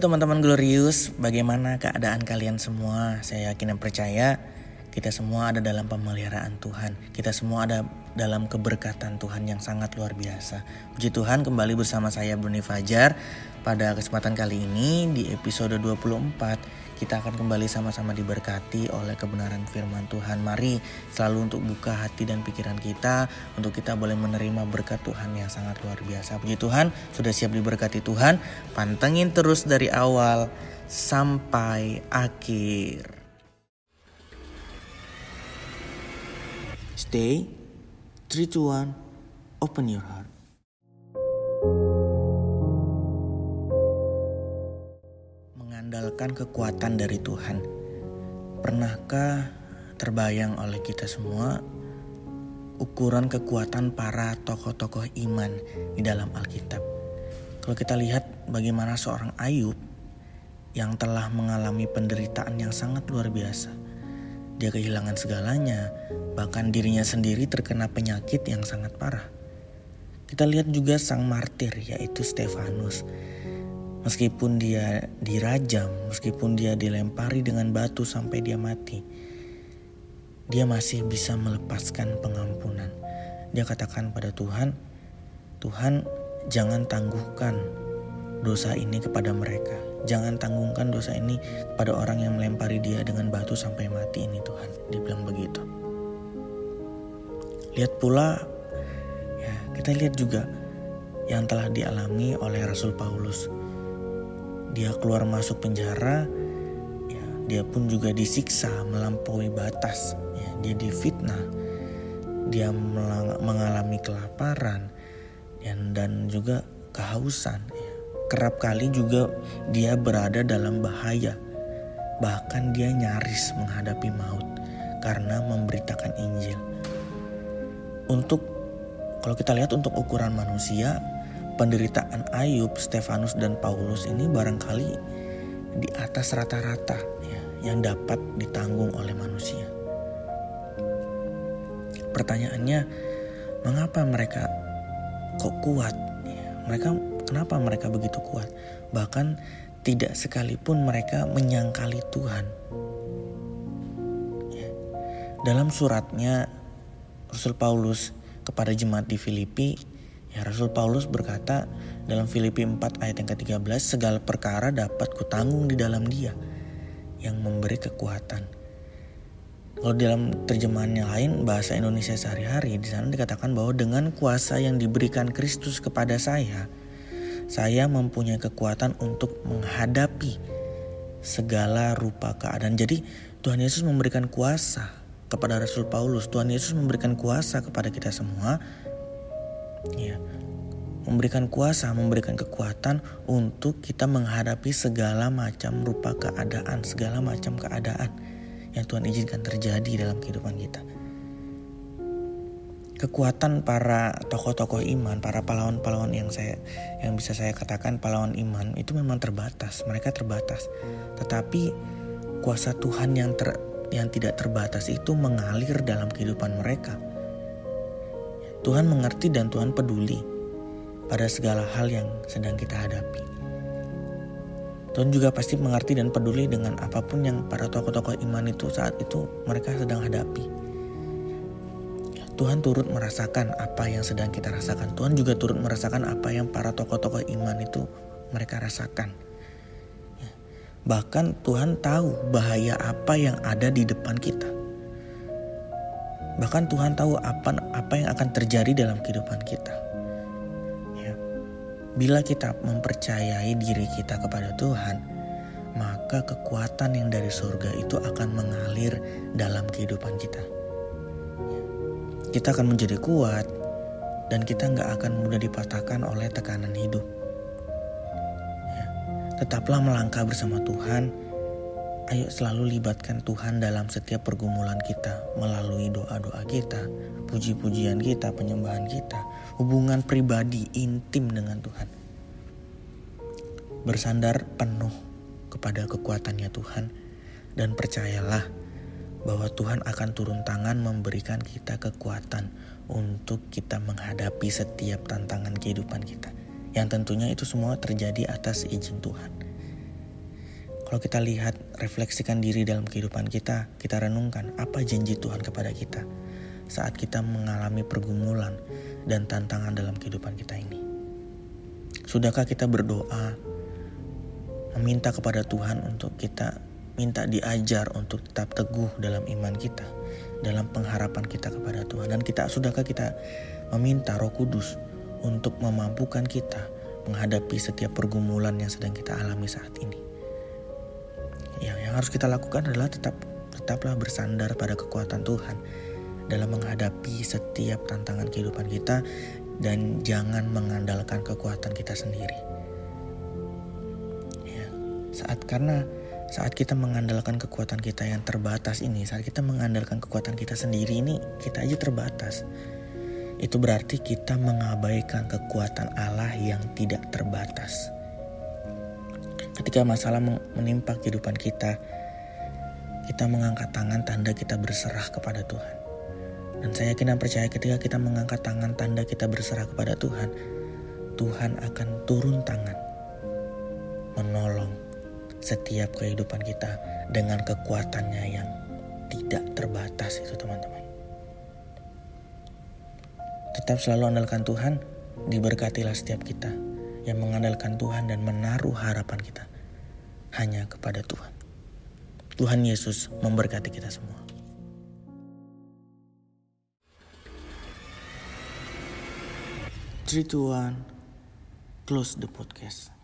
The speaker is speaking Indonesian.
teman-teman Glorious, bagaimana keadaan kalian semua? Saya yakin dan percaya kita semua ada dalam pemeliharaan Tuhan. Kita semua ada dalam keberkatan Tuhan yang sangat luar biasa. Puji Tuhan kembali bersama saya Bruni Fajar. Pada kesempatan kali ini di episode 24 kita akan kembali sama-sama diberkati oleh kebenaran firman Tuhan. Mari selalu untuk buka hati dan pikiran kita untuk kita boleh menerima berkat Tuhan yang sangat luar biasa. Puji Tuhan, sudah siap diberkati Tuhan. Pantengin terus dari awal sampai akhir. Stay, 3 2 1, open your heart. Mengandalkan kekuatan dari Tuhan. Pernahkah terbayang oleh kita semua ukuran kekuatan para tokoh-tokoh iman di dalam Alkitab? Kalau kita lihat bagaimana seorang Ayub yang telah mengalami penderitaan yang sangat luar biasa. Dia kehilangan segalanya, bahkan dirinya sendiri terkena penyakit yang sangat parah. Kita lihat juga sang martir yaitu Stefanus Meskipun dia dirajam, meskipun dia dilempari dengan batu sampai dia mati, dia masih bisa melepaskan pengampunan. Dia katakan pada Tuhan, Tuhan jangan tangguhkan dosa ini kepada mereka. Jangan tanggungkan dosa ini pada orang yang melempari dia dengan batu sampai mati ini Tuhan. Dia bilang begitu. Lihat pula, ya kita lihat juga yang telah dialami oleh Rasul Paulus dia keluar masuk penjara ya, dia pun juga disiksa melampaui batas. Ya, dia difitnah dia mengalami kelaparan dan dan juga kehausan. Ya. kerap kali juga dia berada dalam bahaya. Bahkan dia nyaris menghadapi maut karena memberitakan Injil. Untuk kalau kita lihat untuk ukuran manusia penderitaan Ayub, Stefanus dan Paulus ini barangkali di atas rata-rata ya, yang dapat ditanggung oleh manusia. Pertanyaannya, mengapa mereka kok kuat? Mereka kenapa mereka begitu kuat? Bahkan tidak sekalipun mereka menyangkali Tuhan. Ya. Dalam suratnya Rasul Paulus kepada jemaat di Filipi Ya Rasul Paulus berkata dalam Filipi 4 ayat yang ke-13 segala perkara dapat kutanggung di dalam dia yang memberi kekuatan. Kalau dalam terjemahan yang lain bahasa Indonesia sehari-hari di sana dikatakan bahwa dengan kuasa yang diberikan Kristus kepada saya, saya mempunyai kekuatan untuk menghadapi segala rupa keadaan. Jadi Tuhan Yesus memberikan kuasa kepada Rasul Paulus. Tuhan Yesus memberikan kuasa kepada kita semua ya memberikan kuasa, memberikan kekuatan untuk kita menghadapi segala macam rupa keadaan, segala macam keadaan yang Tuhan izinkan terjadi dalam kehidupan kita. Kekuatan para tokoh-tokoh iman, para pahlawan-pahlawan yang saya yang bisa saya katakan pahlawan iman itu memang terbatas, mereka terbatas. Tetapi kuasa Tuhan yang ter, yang tidak terbatas itu mengalir dalam kehidupan mereka Tuhan mengerti dan Tuhan peduli pada segala hal yang sedang kita hadapi. Tuhan juga pasti mengerti dan peduli dengan apa pun yang para tokoh-tokoh iman itu saat itu mereka sedang hadapi. Tuhan turut merasakan apa yang sedang kita rasakan. Tuhan juga turut merasakan apa yang para tokoh-tokoh iman itu mereka rasakan. Bahkan Tuhan tahu bahaya apa yang ada di depan kita. Bahkan Tuhan tahu apa apa yang akan terjadi dalam kehidupan kita. Ya. Bila kita mempercayai diri kita kepada Tuhan, maka kekuatan yang dari surga itu akan mengalir dalam kehidupan kita. Ya. Kita akan menjadi kuat dan kita nggak akan mudah dipatahkan oleh tekanan hidup. Ya. Tetaplah melangkah bersama Tuhan Ayo selalu libatkan Tuhan dalam setiap pergumulan kita melalui doa-doa kita, puji-pujian kita, penyembahan kita, hubungan pribadi intim dengan Tuhan. Bersandar penuh kepada kekuatannya Tuhan dan percayalah bahwa Tuhan akan turun tangan memberikan kita kekuatan untuk kita menghadapi setiap tantangan kehidupan kita. Yang tentunya itu semua terjadi atas izin Tuhan. Kalau kita lihat, refleksikan diri dalam kehidupan kita, kita renungkan apa janji Tuhan kepada kita saat kita mengalami pergumulan dan tantangan dalam kehidupan kita ini. Sudahkah kita berdoa, meminta kepada Tuhan untuk kita minta diajar untuk tetap teguh dalam iman kita, dalam pengharapan kita kepada Tuhan. Dan kita sudahkah kita meminta Roh Kudus untuk memampukan kita menghadapi setiap pergumulan yang sedang kita alami saat ini. Ya, yang harus kita lakukan adalah tetap tetaplah bersandar pada kekuatan Tuhan dalam menghadapi setiap tantangan kehidupan kita dan jangan mengandalkan kekuatan kita sendiri. Ya, saat karena saat kita mengandalkan kekuatan kita yang terbatas ini, saat kita mengandalkan kekuatan kita sendiri ini, kita aja terbatas. Itu berarti kita mengabaikan kekuatan Allah yang tidak terbatas. Ketika masalah menimpa kehidupan kita, kita mengangkat tangan tanda kita berserah kepada Tuhan. Dan saya yakin dan percaya ketika kita mengangkat tangan tanda kita berserah kepada Tuhan, Tuhan akan turun tangan menolong setiap kehidupan kita dengan kekuatannya yang tidak terbatas itu teman-teman. Tetap selalu andalkan Tuhan, diberkatilah setiap kita yang mengandalkan Tuhan dan menaruh harapan kita hanya kepada Tuhan. Tuhan Yesus memberkati kita semua. Two, one, close the podcast.